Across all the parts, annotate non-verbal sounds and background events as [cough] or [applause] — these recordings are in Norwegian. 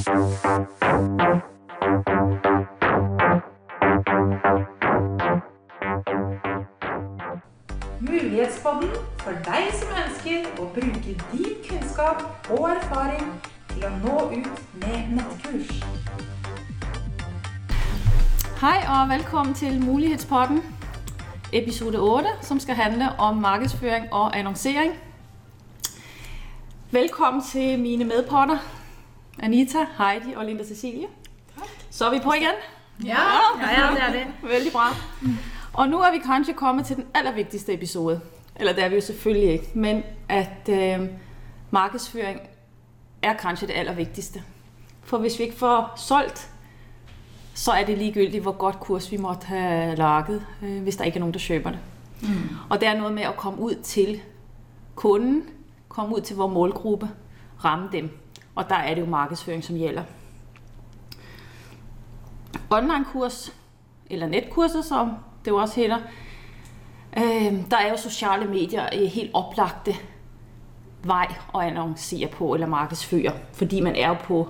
Mulighetspodden for deg som ønsker å bruke din kunnskap og erfaring til å nå ut med nettkurs. Hei og velkommen til Mulighetspodden, episode 8, som skal handle om markedsføring og annonsering. Velkommen til mine medpotter, Anita, Heidi og Linda Cecilie. Så er vi på igjen. Ja, ja, ja det er det. Veldig bra. Og nå er vi kanskje kommet til den aller viktigste episode. Eller det er vi jo selvfølgelig ikke, men at øh, markedsføring er kanskje det aller viktigste. For hvis vi ikke får solgt, så er det ligegyldigt, hvor godt kurs vi måtte have laget, øh, hvis der ikke er nogen, der køber det. Mm. Og det er noget med at komme ud til kunden, komme ud til vores målgruppe, ramme dem. Og der er det jo markedsføring, som gælder. Online-kurs, eller netkurser, som det jo også hedder, øh, der er jo sociale medier øh, helt oplagte vej at annoncere på eller markedsføre, fordi man er jo på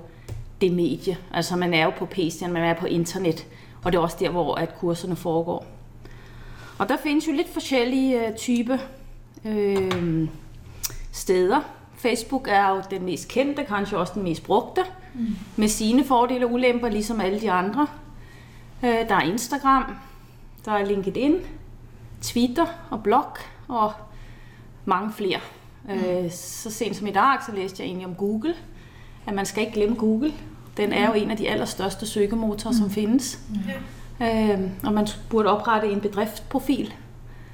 det medie. Altså man er jo på PC'en, man er på internet, og det er også der, hvor at kurserne foregår. Og der findes jo lidt forskellige øh, typer øh, steder. Facebook er jo den mest kendte, kanskje også den mest brugte, mm. med sine fordele og ulemper, liksom alle de andre. Øh, der er Instagram, der er LinkedIn, Twitter og blog og mange flere. Mm. Så sent som i dag, så læste jeg egentlig om Google, at man skal ikke glemme Google. Den er jo en av de allerstørste søgemotorer, som finnes. Ja. Øh, og man burde opprette en bedriftsprofil.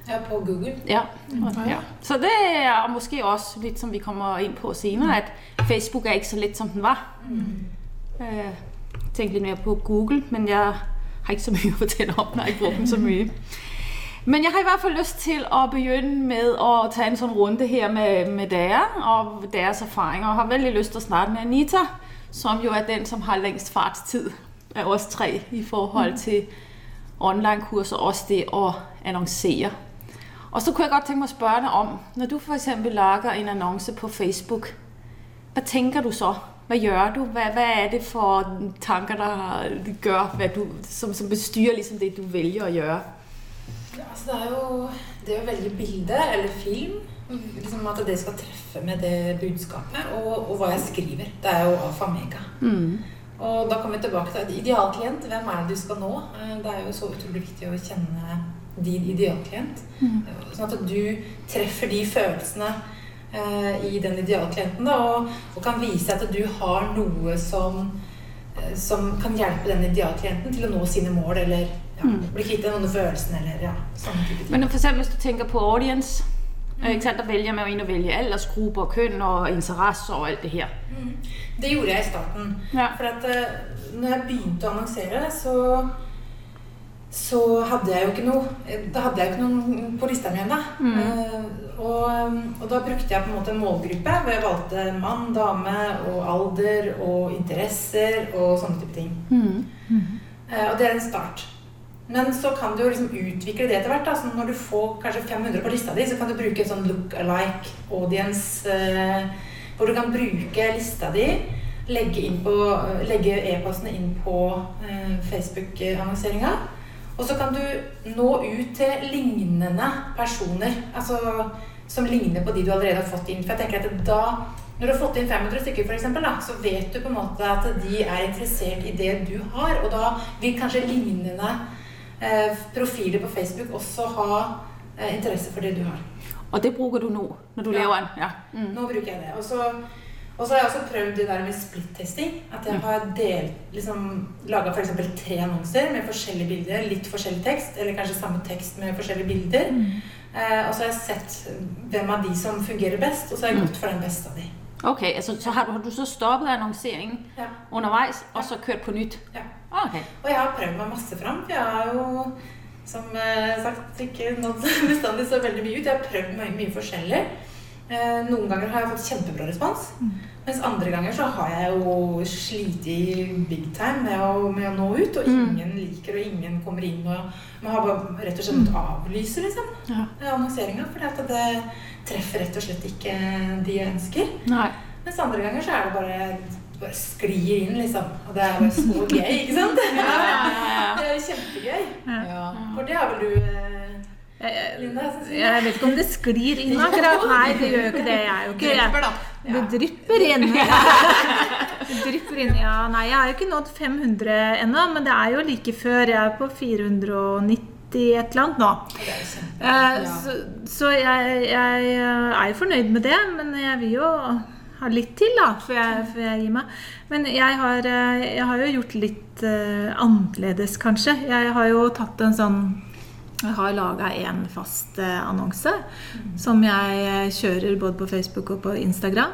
Ja, på Google. Ja. Og, ja. Så det er måske også litt som vi kommer inn på senere, at Facebook er ikke så lett som den var. Mm. Øh, litt mer på Google, men jeg har ikke så mye å fortelle om, når jeg ikke den så mye. Men jeg har i hvert fall lyst til å begynne med å ta en sånn runde her med, med dere og deres erfaringer, og har veldig lyst til å snakke med Anita, som jo er den, som har lengst fartstid av oss tre i forhold til online-kurser, også det å annoncere. Og så kunne jeg godt tenke meg å spørre deg om, når du for eksempel lager en annonse på Facebook, hva tenker du så? Hva gjør du? Hva, hva er det for tanker, der gør, hvad du, som, som bestyrer liksom det, du velger å gjøre? Ja, altså det er jo det å velge bilde eller film. Liksom At det skal treffe med det budskapet og, og hva jeg skriver. Det er jo alfa mega. Mm. Og da kommer vi tilbake til idealklient. Hvem er det du skal nå? Eh, Det er jo så utrolig viktig å kjenne din idealklient. Mm. Sånn at du treffer de følelsene eh, i den idealklienten. Da, og, og kan vise at du har noe som, eh, som kan hjelpe den idealklienten til å nå sine mål, eller ja, Mm. bli kvitt noen følelser eller ja, sånne type ting. Men for eksempel, hvis du tenker på audience, mm. ikke sant, der velger man jo inn at velge aldersgrupper, kjønn og interesser og alt det her. Mm. Det gjorde jeg i starten. Ja. For at eh, når jeg begynte å annonsere, så, så hadde jeg jo ikke noe Da hadde jeg ikke noen på lista mi ennå. Mm. Uh, og, og da brukte jeg på en måte en målgruppe hvor jeg valgte mann, dame og alder og interesser og sånne type ting. Mm. Eh, og det er en start. Men så kan du jo liksom utvikle det etter hvert. Da. Så når du får kanskje 500 på lista di, så kan du bruke en sånn look-alike audience. uh, hvor du kan bruke lista di, legge inn på, e-postene inn på eh, Facebook-annonseringa. Og så kan du nå ut til lignende personer. Altså som ligner på de du allerede har fått inn. For jeg tenker at da når du har fått inn 500 stykker, for eksempel, da, så vet du på en måte at de er interessert i det du har. Og da vil kanskje lignende eh, profiler på Facebook også ha eh, interesse for det du har. Og det bruker du nå, når du Ja. lever den? Ja. Mm. Nå bruker jeg det. Og så, og så har jeg også prøvd det der med split-testing. At jeg har delt, liksom, laga f.eks. tre annonser med forskjellige bilder, litt forskjellig tekst, eller kanskje samme tekst med forskjellige bilder. Eh, og så har jeg sett hvem av de som fungerer best, og så har jeg Mm. gått for den beste av de. Ok, altså så har du, har du så stoppet annonseringen Ja. underveis, og så kørt på nytt? Ja. Okay. Og jeg har prøvd meg masse fram. for Jeg har jo, som eh, sagt, ikke nådd [laughs] bestandig så veldig mye ut. Jeg har prøvd mye, mye forskjellig. Eh, noen ganger har jeg fått kjempebra respons. Mens andre ganger så har jeg jo slitt big time med å, med å nå ut. Og Mm. ingen liker, og ingen kommer inn. Og man har bare rett og slett måttet avlyse liksom, Ja. eh, annonseringa. For det treffer rett og slett ikke de jeg ønsker. Nei. Mens andre ganger så er det bare bare sklir inn, liksom. Og det er bare så gøy, ikke sant? [laughs] Det er jo kjempegøy. Ja. For det har vel du eh, Jeg, jeg. jeg vet ikke om det sklir inn akkurat. [laughs] Nei, det gjør jo ikke det. Jeg er jo ikke da. Det drypper inn. [laughs] Det drypper inn. Ja, nei, jeg har jo ikke nådd 500 ennå, men det er jo like før. Jeg er på 490 et eller annet nå. Eh, Så, så jeg, jeg eh, er jo fornøyd med det, men jeg vil jo ha litt til da, før jeg, før jeg gir meg. Men jeg har, eh, jeg har jo gjort litt uh, annerledes, kanskje. Jeg har jo tatt en sånn Jeg har laga en fast annonse annonse som jeg eh, kjører både på Facebook og på Instagram.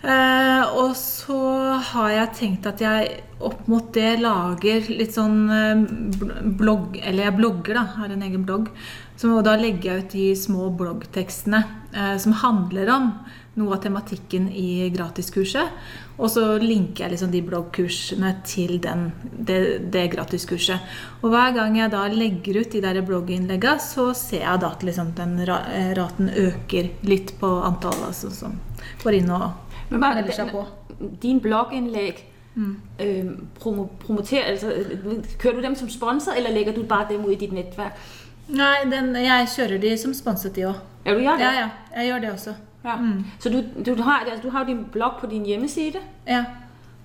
Eh, og så har jeg tenkt at jeg opp mot det lager litt sånn eh, blogg Eller jeg blogger, da. Har en egen blogg. Så da legger jeg ut de små bloggtekstene eh, som handler om noe av tematikken i gratiskurset. Og så linker jeg liksom de bloggkursene til den, det, det gratiskurset. Og hver gang jeg da legger ut de der blogginnleggene, så ser jeg da at liksom den eh, raten øker litt på antallet altså, som går inn og Men bare melder seg på. din blogginnlegg Mm. øh, promo, promoter, altså, kører du dem som sponsor, eller legger du bare dem ut i ditt nettverk? Nei, den, jeg kjører de som sponset, de òg. Ja, ja. Jeg gjør det også. Ja. Mm. Så du, du, har, altså, du har jo din blog på din hjemmeside, Ja.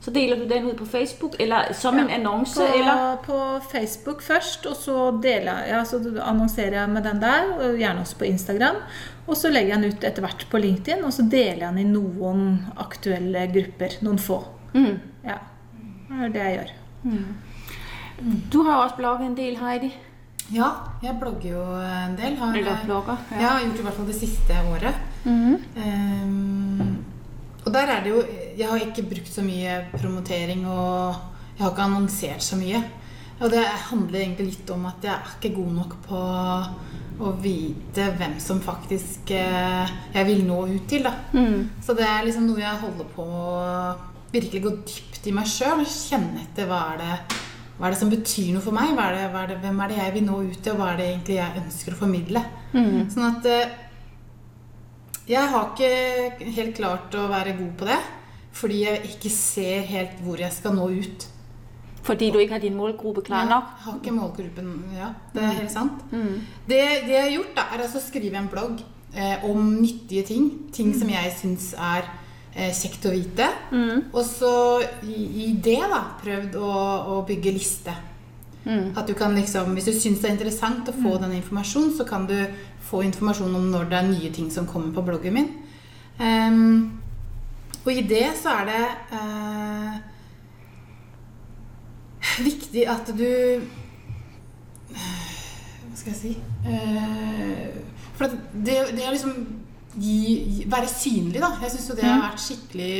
så deler du den ut på Facebook, eller som en annonse, På, eller? på Facebook først, og så deler ja, så annonserer jeg med den der, og gjerne også på Instagram. Og så legger jeg den ut etter hvert på LinkedIn, og så deler jeg den i noen aktuelle grupper. Noen få. Mm. Ja. Det er det jeg gjør. Du har også blogget en del, Heidi. Ja, jeg blogger jo en del. Har, Eller blogger. Jeg har gjort i hvert fall det siste året. Mhm. Um, og der er det jo Jeg har ikke brukt så mye promotering, og jeg har ikke annonsert så mye. Og det handler egentlig litt om at jeg er ikke god nok på å vite hvem som faktisk eh, jeg vil nå ut til. da. Mm. Så det er liksom noe jeg holder på å virkelig gå dypt i meg sjøl. Kjenne etter hva er, det, hva er det som betyr noe for meg. Er det, er det, hvem er det jeg vil nå ut til, og hva er det egentlig jeg ønsker å formidle. Mm. Sånn at eh, jeg har ikke helt klart å være god på det. Fordi jeg ikke ser helt hvor jeg skal nå ut. Fordi du ikke har din målgruppe klar Jeg har ikke målgruppen. Ja, det er helt sant. Mm. Det, det jeg har gjort, da, er altså å skrive en blogg eh, om nyttige ting. Ting som jeg syns er eh, kjekt å vite. Mm. Og så i, i det da, prøvd å, å bygge liste. Mm. At du kan liksom, Hvis du syns det er interessant å få den informasjonen, så kan du få informasjon om når det er nye ting som kommer på bloggen min. Um, og i det så er det uh, viktig at du Hva skal jeg si Uh, For det, det er liksom gi, være synlig, da. Jeg syns jo det har vært skikkelig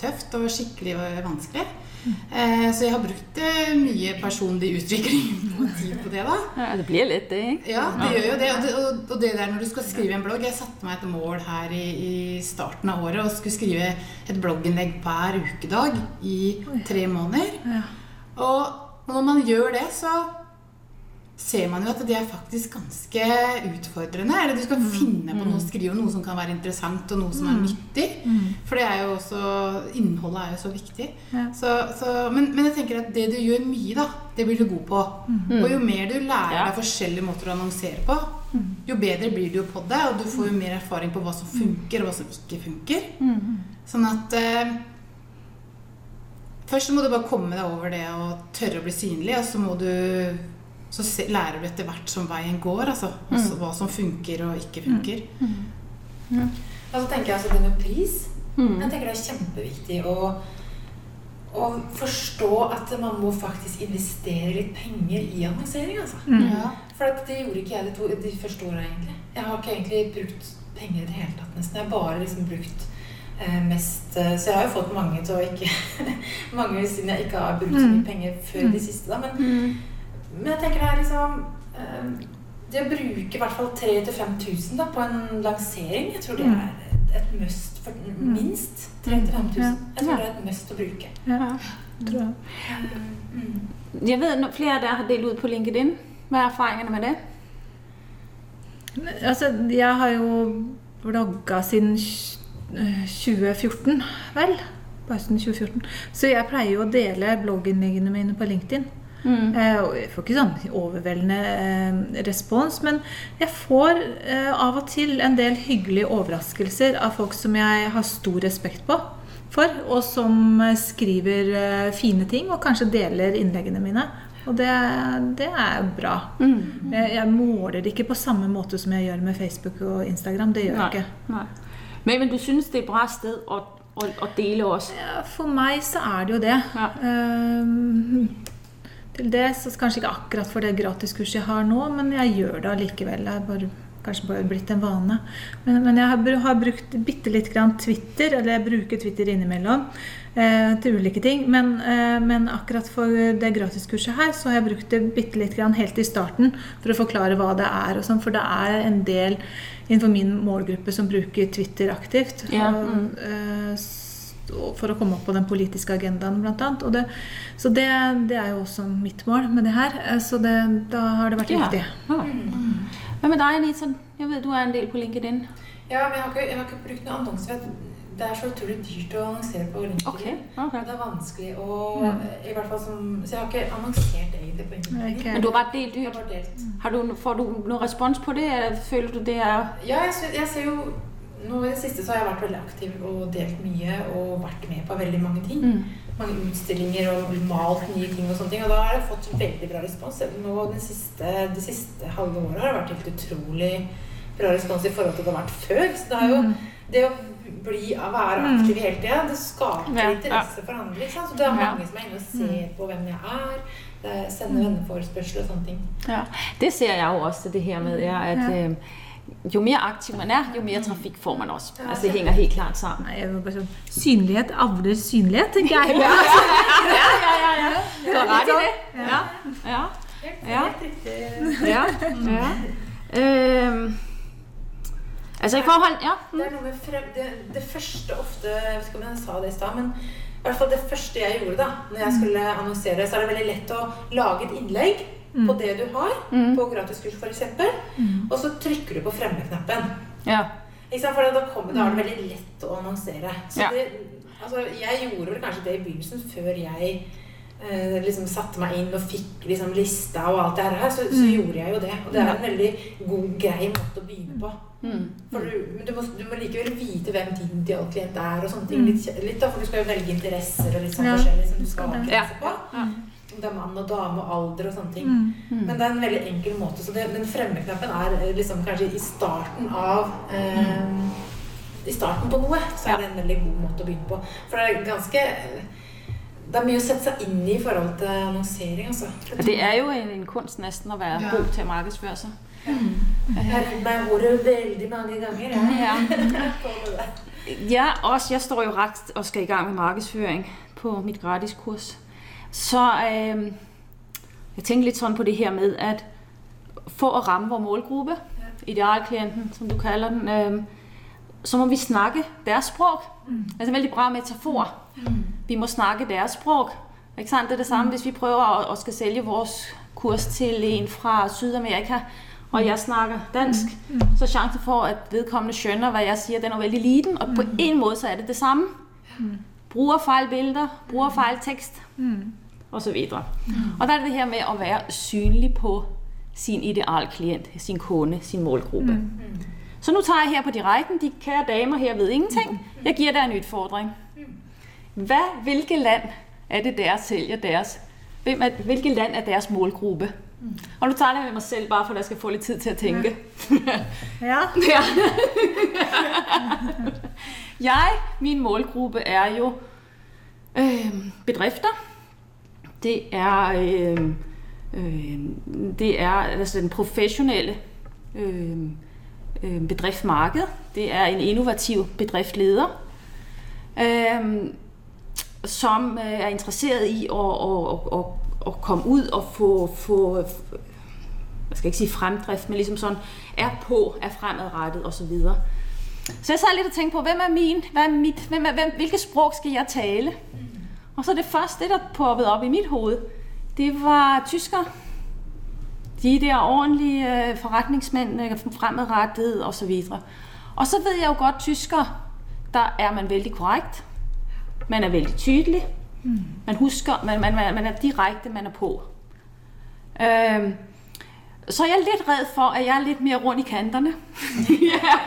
tøft og skikkelig vanskelig. Eh, så jeg har brukt eh, mye personlig utvikling [laughs] og tid på det, da. Ja, det blir litt, det. Ja, det gjør jo det. Og, det. og, og det der når du skal skrive en blogg Jeg satte meg et mål her i, i starten av året og skulle skrive et blogginnlegg hver ukedag i tre måneder. Og når man gjør det, så ser man jo at det er faktisk ganske utfordrende. Eller du skal finne på noe å skrive, noe som kan være interessant, og noe som er nyttig. For det er jo også Innholdet er jo så viktig. Ja. Så, så, men, men jeg tenker at det du gjør mye, da, det blir du god på. Og jo mer du lærer Ja. deg forskjellige måter å annonsere på, jo bedre blir du jo på det, og du får jo mer erfaring på hva som funker, og hva som ikke funker. Sånn at eh, Først så må du bare komme deg over det og tørre å bli synlig, og så må du så se, lærer du etter hvert som veien går, altså. Også hva som funker og ikke funker. Og så tenker jeg altså det med pris. Mm. Jeg tenker det er kjempeviktig å, å forstå at man må faktisk investere litt penger i annonsering. Altså. Ja. For at det gjorde ikke jeg de, to, de første åra, egentlig. Jeg har ikke egentlig brukt penger i det hele tatt, nesten. Jeg har bare liksom brukt eh, mest eh, Så jeg har jo fått mange til å ikke [laughs] Mange siden jeg ikke har brukt så mye penger før de siste, da. Men, men jeg tenker det er liksom eh, Det å bruke i hvert fall 3000-5000 da, på en lansering, jeg tror det er et must. For, minst 3000-5000. Ja. Jeg tror det er et must å bruke. Ja, tror jeg. Mm. Jeg vet flere der har delt ut på LinkedIn. Hva er erfaringene med det? Altså, jeg har jo vlogga siden eh, 2014, vel. bare siden 2014. Så jeg pleier jo å dele blogginnleggene mine på LinkedIn. Eh, og jeg får ikke sånn overveldende eh, respons, men jeg får eh, av og til en del hyggelige overraskelser av folk som jeg har stor respekt på for, og som eh, skriver eh, fine ting og kanskje deler innleggene mine. Og det, det er bra. Jeg, jeg måler det ikke på samme måte som jeg gjør med Facebook og Instagram. Det gjør jeg ikke. Nei. Men, men du synes, det er et bra sted å, å, å dele også? For meg så er det jo det. Ja. Ehm, til det så kanskje ikke akkurat for det gratiskurset jeg har nå, men jeg gjør det allikevel. Er bare, kanskje bare blitt en vane. Men, men jeg har, har brukt bitte litt grann Twitter, eller jeg bruker Twitter innimellom, eh, til ulike ting. Men, eh, men akkurat for det gratiskurset her, så har jeg brukt det bitte litt grann helt i starten for å forklare hva det er og sånn, for det er en del innenfor min målgruppe som bruker Twitter aktivt. Ja, Og, mm. eh, for å komme opp på den politiske agendaen, blant annet. Og det, så det, det er jo også mitt mål med det her. Eh, Så det, da har det vært Ja. viktig. Ja. Hvad med deg, Nisa? Jeg vet, du er en del på LinkedIn. Ja, men jeg har ikke, jeg har ikke brukt noen annonser. Det er så utrolig dyrt å annonsere på LinkedIn. Okay, okay. Det er vanskelig å Mm. i hvert fall som, Så jeg har ikke annonsert egentlig på LinkedIn. Okay. Men du har bare delt ut? har. Har du, får du noen respons på det? Føler du det er Ja, jeg, jeg ser jo Nå i det siste så har jeg vært veldig aktiv og delt mye og vært med på veldig mange ting. Mm. Mange utstillinger og malt nye ting og sånne ting. Og da har jeg fått veldig bra respons. Nå det siste, Det siste halve året har det vært helt utrolig bra respons i forhold til det har vært før. Så det er jo Mm. det å bli, være aktiv hele tida, det skaper Ja, ja. interesse for andre. Ikke sant? Så det er mange som er inne og ser på hvem jeg er. Sender venneforespørsel og sånne ting. Ja, det ser jeg jo også, det her med, er, at Ja. øh, jo mere aktiv man er, jo mere trafikk får man også. Altså, det henger helt klart sammen. Bare Synlighet avler synlighet, tenker jeg. [laughs] Ja. Ja, ja, ja, ja. Du har rett i det. Ja, ja, Ja. Ja. ja. Altså i forhold, ja. Det er noe med frem, det, det første ofte Jeg vet ikke om jeg sa det i stad, men i hvert fall det første jeg gjorde da når jeg skulle annonsere, så er det veldig lett å lage et innlegg på det du har, på gratiskurs f.eks., og så trykker du på fremmeknappen. Ja? For da, kommer, da er det veldig lett å annonsere. Så Ja. det, altså, jeg gjorde vel kanskje det i begynnelsen, før jeg eh, liksom satte meg inn og fikk liksom, lista og alt det her, så, så gjorde jeg jo det. Og det er en veldig god, grei måte å begynne på. mm. For du, du, må, du må likevel vite hvem din idealklient er, og sånne ting. Litt, litt da, for du skal jo velge interesser og litt sånn Ja, forskjellig som du skal ha interesse på. Ja. Om det er mann og dame og alder og sånne ting. Mm. Men det er en veldig enkel måte. Så det, den fremmeknappen er eh, liksom kanskje i starten av eh, I starten på noe, så er det en veldig god måte å begynne på. For det er ganske Det er mye å sette seg inn i i forhold til annonsering, altså. Det er jo en, en kunst nesten å være Ja. god til å markedsføre seg. Jeg har ridd meg ordet veldig mange ganger. Ja. Ja. [laughs] Ja, også. Jeg står jo rett og skal i gang med markedsføring på mitt gratiskurs. Så øh, jeg tænker litt sånn på det her med, at for å ramme vår målgruppe, idealklienten, som du kaller den, øh, så må vi snakke deres språk. Mm. Altså en veldig bra metafor. Mm. Vi må snakke deres språk. Ikke sant? Det er det samme, hvis vi prøver å, å skal sælge vår kurs til en fra Sydamerika, og jeg snakker dansk, mm. så chancen for, at vedkommende skjønner hva jeg sier, den er veldig liten, og på en måte så er det det samme. Mm. Bruker fejl bilder, bruker fejl tekst, Mm. Og så videre. Og der er det her med å være synlig på sin idealklient, sin kone, sin målgruppe. Så nå tar jeg her på direkten, de kære damer her ved ingenting. Jeg gir dere en utfordring. Hva, hvilke land er det, dere sælger deres? Hvem er, hvilke land er deres målgruppe? Og nå tar jeg med meg selv, bare for at jeg skal få litt tid til å tenke. Ja. [laughs] Ja. jeg, min målgruppe er jo øh, bedrifter. Det er, øh, øh, det er altså den professionelle øh, øh, bedriftmarked. Det er en innovativ bedriftleder, øh, som øh, er interesseret i å, å, å, å, komme ut og få, få jeg skal ikke si fremdrift, men liksom sånn er på, er fremadrettet osv. Så jeg sa litt og tenkte på, hvem er min, Hvem er mitt? hvem er, hvem, hvilket språk skal jeg tale? Og så det første, der poppede op i mit hoved, det var tysker. De der ordentlige øh, forretningsmænd, øh, og så videre. Og så ved jeg jo godt, tysker, der er man veldig korrekt. Man er veldig tydelig. Man husker, man, man, man er direkte, man er på. Øhm, så jeg er litt redd for, at jeg er litt mer rundt i kanterne. [laughs] [laughs] ja,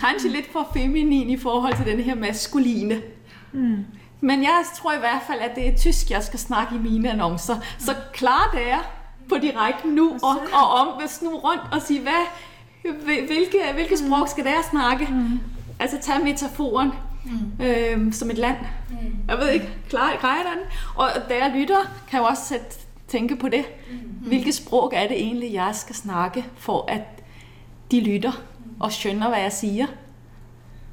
kanskje litt for feminin i forhold til denne her maskuline. Men jeg tror i hvert fall, at det er tysk, jeg skal snakke i mine annoncer. Så klar er på direkten nu, og, og om, snu rundt og sige, hvad, hvilke, hvilke sprog skal dere snakke? Altså ta metaforen øh, som et land. Jeg ved ikke, klar, greier den? Og dere lytter, kan jo også tænke på det. Hvilke sprog er det egentlig, jeg skal snakke, for at de lytter og skjønner, hva jeg siger?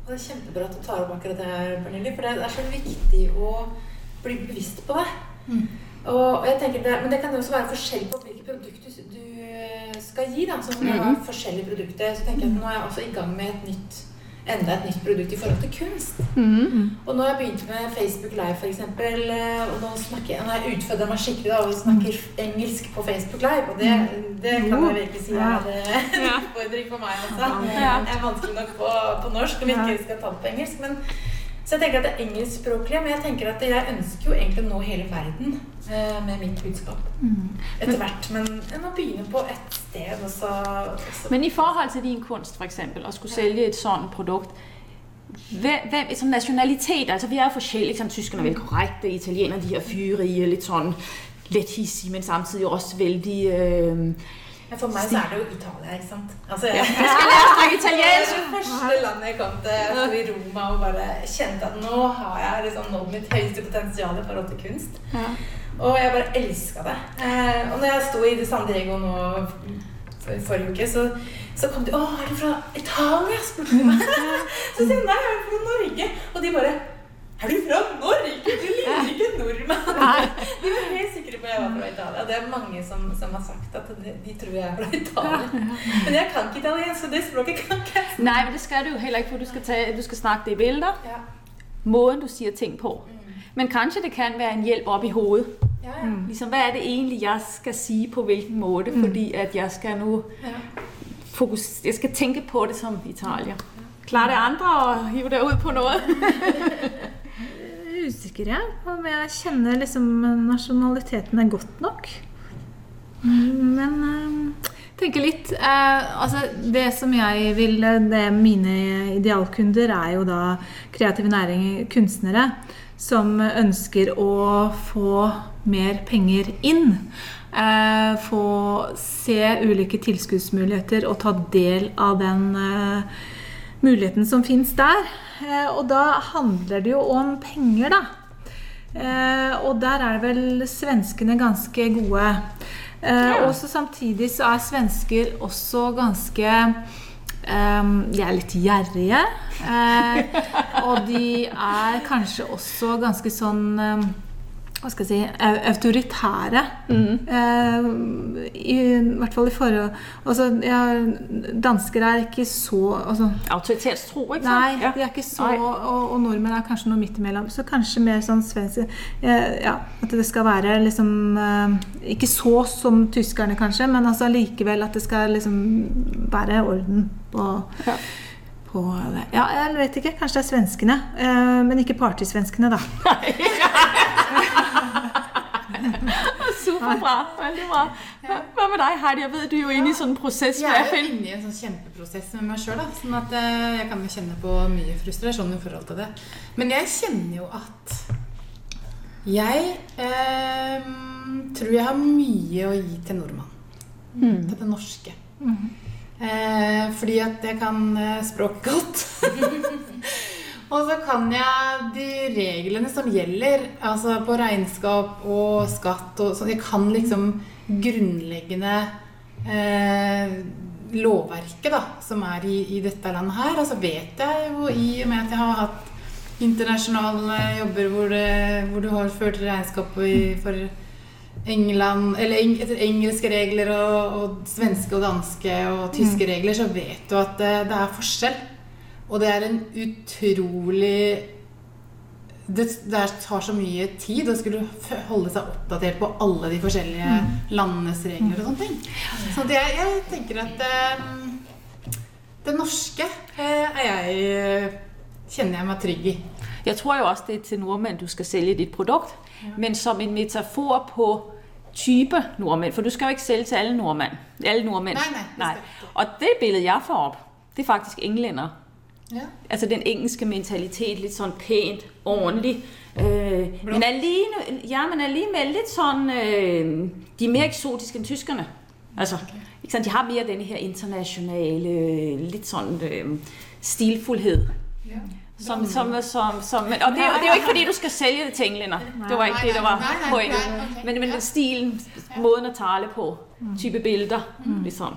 Og det er kjempebra at du tar opp akkurat det her, Pernille, for det er så viktig å bli bevisst på det. Og, og jeg tenker det, Men det kan jo også være forskjell på hvilke produkter du, du skal gi. da, så Når du har forskjellige produkter, så tenker jeg at nå er jeg også i gang med et nytt enda et nytt produkt i forhold til kunst. Og nå har jeg begynt med Facebook Live, f.eks. Og nå snakker jeg, nå jeg utfordra meg skikkelig da, og snakker engelsk på Facebook Live. Og det, det kan jeg virkelig si er eh, [laughs] en utfordring for meg også. Det er vanskelig nok på, på norsk om ikke skal ta det på engelsk. Men, så jeg tenker at det er engelskspråklige, men jeg tenker at jeg ønsker jo egentlig å nå hele verden eh, med mitt budskap. Etter hvert. Men jeg må begynne på et sted, og så, og så Men i forhold til din kunst, for eksempel, skulle skulle selge et sånt produkt, hvem, hvem som nasjonalitet, altså vi er jo forskjellige? Sånn, tyskerne er veldig korrekte, italienerne de her fyrige, litt sånn lethissige, men samtidig også veldig øh, Ja, For meg så er det jo Italia, ikke sant? Altså, jeg, Jeg italiensk! [laughs] Det første landet jeg kom til, i Roma og bare kjente at nå har jeg liksom nådd mitt høyeste potensial i forhold til kunst. Og jeg bare elska det. Eh, og når jeg sto i San Diego nå for- forrige uke, så, så kom de 'Å, er du fra Italia?' spurte de meg. [laughs] Så sier jeg 'Nei, jeg er fra Norge'. Og de bare 'Er du fra Norge? Du ligner ikke nordmann'. [laughs] De var helt sikre på at jeg var fra Italia. Det er mange som, som har sagt at de, de tror jeg er fra Italia. Men jeg kan ikke italiensk, så det språket kan ikke jeg. Nej, men det skal du heller ikke, for du skal, ta, du skal snakke det i bilder. Ja. Måden, du sier ting på. Men kanskje det kan være en hjelp opp i hovedet. Ja, ja. Liksom, hva er det egentlig, jeg skal sige på hvilken måte? Fordi at jeg skal nå ja. fokus, jeg skal tenke på det som italier. klarer det andre og hive det ut på noget. [laughs] usikker jeg på om jeg kjenner liksom nasjonalitetene godt nok. Men eh, tenker litt eh, altså Det som jeg vil det Mine idealkunder er jo da kreative næringer, kunstnere, som ønsker å få mer penger inn. Eh, få se ulike tilskuddsmuligheter og ta del av den eh, muligheten som fins der. Eh, og da handler det jo om penger, da. Eh, og der er vel svenskene ganske gode. Eh, Og samtidig så er svensker også ganske Um, De er litt gjerrige. Uh, og de er kanskje også ganske sånn eh, hva skal jeg si, autoritære. autoritære. Eh, I hvert fall i forhold altså, ja, Dansker er ikke så altså, Autoritetstro, ikke Nei, ja. de er ikke så og, og nordmenn er kanskje noe midt imellom. Så kanskje mer sånn svensk eh, Ja, at det skal være liksom eh, Ikke så som tyskerne, kanskje, men altså likevel at det skal liksom være orden på Ja. Ja, jeg vet ikke. Kanskje det er svenskene. eh, men ikke partysvenskene, da. [laughs] [laughs] Super bra, veldig bra. Hva med deg, Heidi? Jeg vet du er jo inne i sånn en proces med Jeg er jo inne i en sånn kjempeprosess med meg sjøl. Sånn at eh, jeg kan jo kjenne på mye frustrasjon i forhold til det. Men jeg kjenner jo at jeg eh, tror jeg har mye å gi til nordmann. Til det norske. Eh, fordi at jeg kan eh, språket godt. [laughs] Og så kan jeg de reglene som gjelder, altså på regnskap og skatt og sånn. Jeg kan liksom grunnleggende eh, lovverket da, som er i, i dette landet her. Og så vet jeg jo, i og med at jeg har hatt internasjonale jobber hvor, det, hvor du har ført regnskap for England, eller etter engelske regler og, og svenske og danske og tyske regler, så vet du at det, det er forskjell. Og det er en utrolig det, det tar så mye tid å skulle holde seg oppdatert på alle de forskjellige landenes regler og sånne ting. Så det, jeg tenker at det, det norske eh, er jeg, kjenner jeg meg trygg i. Jeg tror jo også, det er til nordmenn du skal selge ditt produkt, ja. men som en metafor på type nordmenn. for du skal jo ikke selge til alle nordmenn. Alle nordmenn. Nei, nei, ikke. Og det bildet jeg får opp, det er faktisk englænder. Ja. Altså den engelske mentalitet, litt sånn pænt, ordentlig. Øh, men, alene, ja, men alligevel litt sånn øh, de er mer eksotiske end tyskerne. Altså, ikke sant? de har mer denne her internationale, litt sånn øh, stilfullhet. Ja. Som, som, som, som, og det, er det er jo ikke fordi, du skal sælge det til englænder. Det var ikke det, der var okay. Men, men stilen, måden at tale på, type bilder, liksom.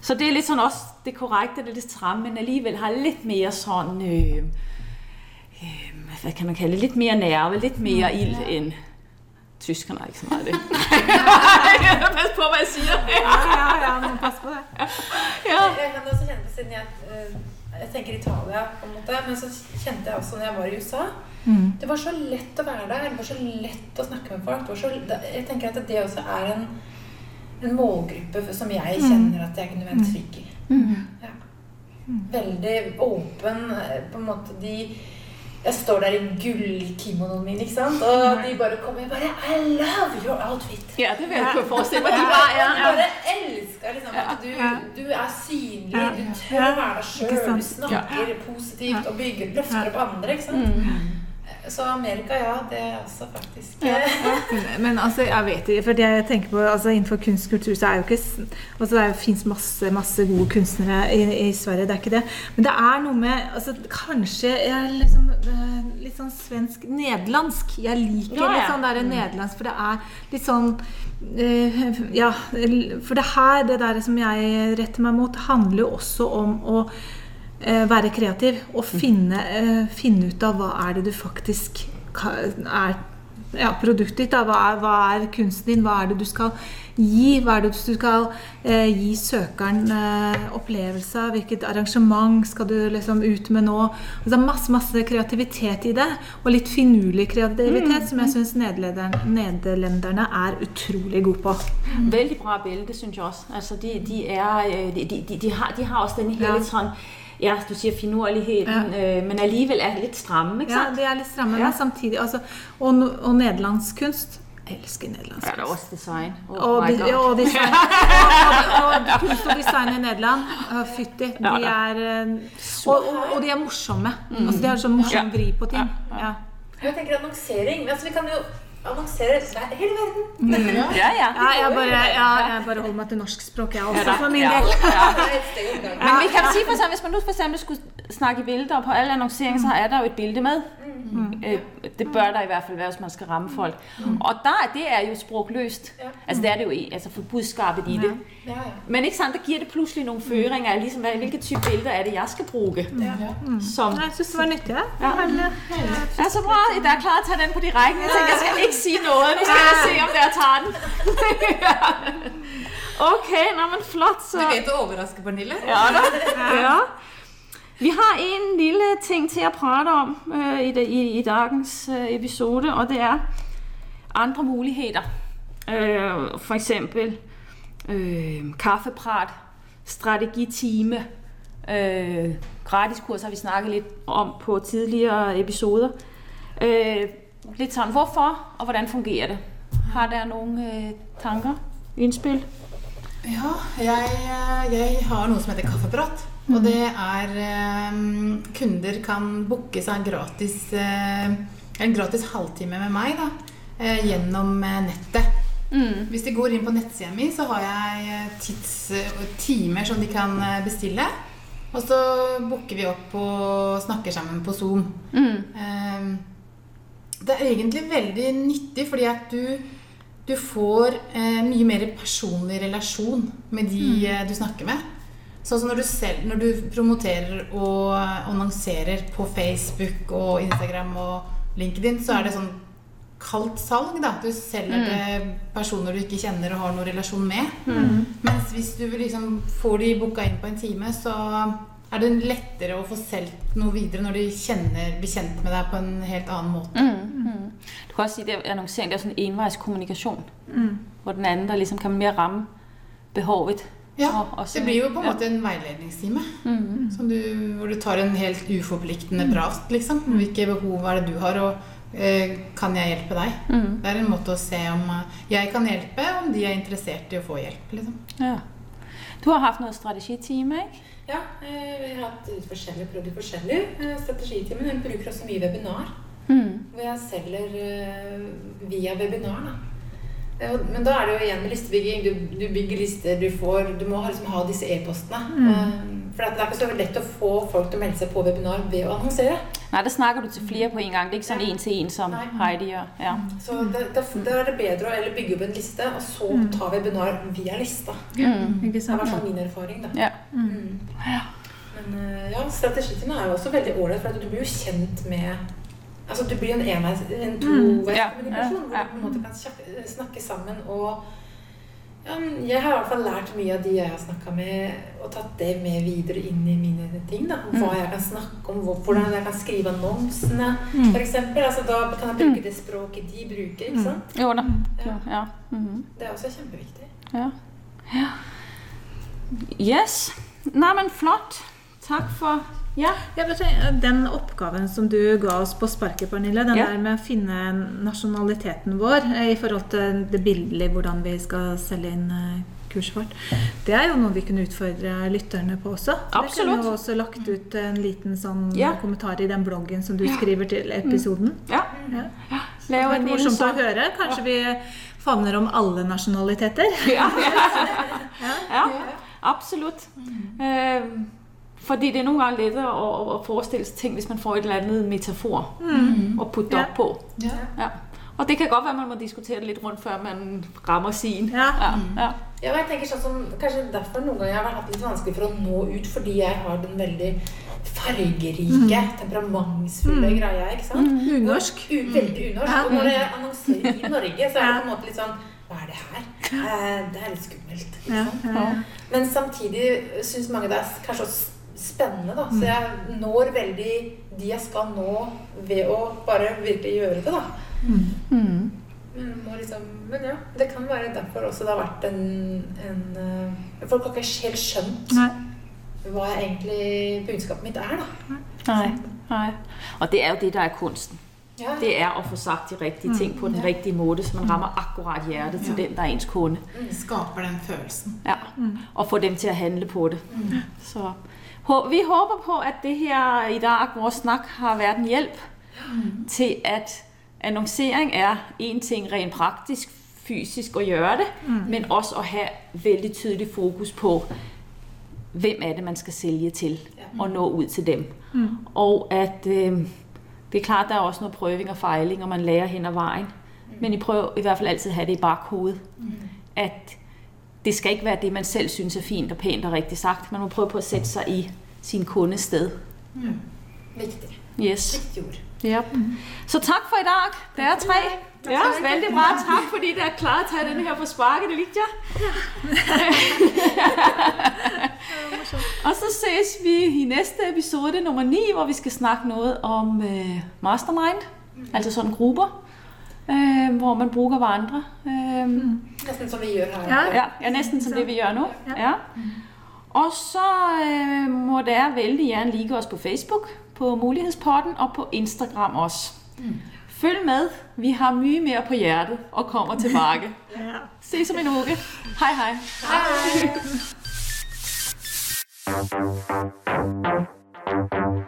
Så det er litt sånn også det korrekte, det er stramme, men alligevel har litt mer sånn øh, øh, hvad kan man kalle det, Litt mer nerve, litt mer ild enn tyskerne har ikke så mye av det. pass på, hva jeg sier! Ja, ja, ja, men pass på det. Ja. Jeg kan også kjenne på siden jeg, eh, jeg tenker Italia, på en måte, men så kjente jeg også når jeg var i USA Det var så lett å være der. Det var så lett å snakke med folk. Det var så, jeg tenker at det også er en, en målgruppe som jeg kjenner at jeg kunne være trygg i. Ja. Veldig åpen. På en måte de Jeg står der i gullkimonoen min, ikke sant? og de bare kommer og bare I love your outfit. ja, det vil jeg forestille de var. Ja, ja. bare elsker liksom, at du, du er synlig, du tør å være deg sjøl, du snakker positivt og bygger, løfter opp andre. ikke sant? Så Amerika, ja, det er også faktisk Men, men altså, jeg vet ikke, for jeg tenker på, altså innenfor kunst og kultur så er jo ikke altså Det fins masse, masse gode kunstnere i, i Sverige, det er ikke det. Men det er noe med altså, Kanskje jeg liksom eh, litt sånn svensk-nederlandsk. Jeg liker Ja, ja. litt sånn der nederlandsk, for det er litt sånn uh, Ja, for det her, det der som jeg retter meg mot, handler jo også om å være kreativ og finne, eh, finne ut av hva er det du faktisk er ja, produktet ditt. Da. Hva, er, hva er kunsten din? Hva er det du skal gi? Hva er det du skal eh, gi søkeren eh, opplevelse av? Hvilket arrangement skal du liksom ut med nå? Altså, det er masse, masse kreativitet i det. Og litt finurlig kreativitet som jeg syns nederlenderne er utrolig gode på. Veldig bra bilde, synes jeg også. Altså, de, de, er, øh, de, de, de, har, de har også denne her Ja. ja. Ja, du sier finurligheten, ja. øh, men alligevel er litt stramme, ikke sant? Ja, de er litt stramme, Ja. men samtidig altså, og, og nederlandsk kunst elsker nederlandsk Ja, det er også design. Oh Og, my de, og, [laughs] design, og, og, og kunst og design i Nederland, uh, fytti, de er eh, og, og, og de er morsomme. Altså, de har sånn morsom vri på ting. Ja. Jeg tenker annonsering. Altså, vi kan jo annonsere hver- hele verden. Ja, ja. Ja, jeg bare, ja, jeg bare holder meg til norskspråk, jeg også, for min del. Det er. Men vi kan si for eksempel, hvis man nu for eksempel skulle snakke i billeder, på alle annonsering, så er der jo et bilde med. Øh, det bør der i hvert fald være, hvis man skal ramme folk. Og der, det er jo sprogløst. Ja. Altså det er det jo i, altså for budskabet i det. Ja, ja. Men ikke sant, der giver det pludselig nogle føringer af, ligesom, hvilke type billeder er det, jeg skal bruge. Ja. Som, Jeg syns det var nyttig. Ja. Ja. Ja, så bra. I er klar til at tage den på direkte. Jeg tænker, jeg skal ikke sige noget. Nu skal jeg se, om jeg tager den. [laughs] okay, nå, men flott. så. Du vet å overraske, Pernille. Ja, da. ja. Vi har en lille ting til at prate om øh, i, i, i dagens øh, episode, og det er andre muligheter. Øh, for eksempel øh, kaffeprat, strategitime, øh, gratiskurs har vi snakket lidt om på tidligere episoder. Øh, lidt sådan, hvorfor og hvordan fungerer det? Har der nogle øh, tanker, indspil? Ja, jeg, jeg har noe som heter Kaffeprat. Og det er eh, Kunder kan booke seg gratis eh, en gratis halvtime med meg da, eh, gjennom nettet. Hvis de går inn på nettsida mi, så har jeg tids, timer som de kan bestille. Og så booker vi opp og snakker sammen på Zoom. Eh, det er egentlig veldig nyttig, fordi at du, du får mye mer personlig relasjon med de eh, du snakker med. Sånn som når du, selv, når du promoterer og annonserer på Facebook og Instagram og LinkedIn, så er det sånn kaldt salg. da. Du selger til personer du ikke kjenner og har noen relasjon med. Mens hvis du liksom får de booka inn på en time, så er det lettere å få solgt noe videre når de kjenner, blir kjent med deg på en helt annen måte. Du kan også sige, at annonsering det er sånn enveiskommunikasjon. Mm. Hvor den andre liksom kan mer ramme behovet Ja, det blir jo på en ja. måte en veiledningstime. Mm. Som du, hvor du tar en helt uforpliktende prat, liksom. Hvilke behov er det du har, og eh, kan jeg hjelpe deg? Mm. Det er en måte å se om eh, jeg kan hjelpe, om de er interessert i å få hjelp, liksom. Ja. Du har hatt noe strategitime? Ja, eh, vi har hatt forskjellige prøvd litt forskjellig. Eh, Strategitimen den bruker også mye webinar, Mm. hvor jeg selger eh, via webinar. Da. Eh, Men da er det jo igjen med listebygging. Du, du bygger lister, du får Du må liksom ha disse e-postene. Mm. For det er ikke så lett å få folk til å melde seg på webinar ved å annonsere. Nei, da snakker du til flere på en gang. Det er ikke sådan en til en, som Nei. Heidi gjør. Ja. Så da, er det bedre å eller bygge opp en liste, og så ta webinar via lista. Mm. Det er i hvert fall min erfaring. da. Ja. Mm. Men eh, ja, strategitiene er jo også veldig ålreit, for at du blir jo kjent med Altså du blir en enveis, en toveiskommunikasjon, mm, ja, hvor du på en måte kan snakke sammen og ja, Jeg har i hvert fall lært mye av de jeg har snakka med, og tatt det med videre inn i mine ting. da, Hva jeg kan snakke om, hvordan jeg kan skrive annonsene, Mm. f.eks. Altså, da kan jeg bruke det språket de bruker. ikke sant? Jo, da. Ja. Ja. Mhm. Det er også kjempeviktig. Ja. ja. Yes. Neimen, flott. Takk for Ja. Den oppgaven som du ga oss på sparket, Pernille, den Ja. der med å finne nasjonaliteten vår eh, i forhold til det bildelige, hvordan vi skal selge inn eh, kurset vårt, det er jo noe vi kunne utfordre lytterne på også. Så Absolutt. kunne jo også lagt ut en liten sånn Ja. kommentar i den bloggen som du skriver til episoden. ja. Ja. Lave Det er morsomt å høre. Kanskje vi favner om alle nasjonaliteter. Ja, [laughs] ja absolutt. Eh, fordi det er nogle gange lettere at, at forestille sig ting, hvis man får et eller andet metafor å putte Ja. op på. Ja. Ja. Og det kan godt være, man må diskutere det litt rundt, før man rammer sin. Ja. Ja, ja. Ja, jeg tenker sånn som, Kanskje derfor noen ganger jeg har hatt litt vanskelig for å nå ut, fordi jeg har den veldig fargerike, temperamentsfulle greia. ikke sant? Unorsk. U veldig unorsk. Ja. Og når jeg annonserer i [laughs] Norge, så er det på en måte litt sånn Hva er det her? Eh, det er litt skummelt. ikke sant? ja, ja. Men samtidig syns mange det er kanskje også spennende, da. Så jeg når veldig de jeg skal nå, ved å bare virkelig gjøre det, da. Mm. Men, må liksom, men ja, det kan være derfor også det har vært en, en eh, Folk har ikke helt skjønt Nei. hva jeg egentlig budskapet mitt er, da. Nei. Nei. Og det er jo det, der er kunsten. Ja. Det er å få sagt de riktige ting på den Ja. riktige måde, så man rammer akkurat hjertet til Ja. den, der er ens kunde. Skaper den følelsen. Ja, og få dem til å handle på det. Så vi håper på, at det her i dag, vores snak, har vært en hjelp til, at annoncering er en ting rent praktisk, fysisk å gjøre det, men også å ha veldig tydelig fokus på, hvem er det, man skal sælge til, og nå ut til dem. Og at øh, det er klart, der er også noe prøving og fejling, og man lærer hen av vejen. Men I prøver i hvert fall alltid å ha det i bakhovedet, at det skal ikke være det, man selv synes er fint og pænt og riktig sagt. Man må prøve på å sætte seg i sin kundes sted. Viktig. Yes. Viktig ord. Yep. Så tak for i dag. Det er tre. Ja, veldig bra. Tak, fordi det er klar å ta denne her på sparket. Det likte jeg. [laughs] og så ses vi i næste episode nummer 9, hvor vi skal snakke noe om uh, mastermind. Altså sånne grupper, Uh, hvor man bruker hverandre. Øh, Nesten som vi gjør her. Ja. Ja, ja næsten som det, vi gjør nå. Ja. Og så øh, må dere vældig gjerne like oss på Facebook, på Mulighedspotten og på Instagram også. Følg med. Vi har mye mer på hjertet og kommer tilbake. [laughs] Ja. Ses om en uke. Hei, hei. Hei. [laughs]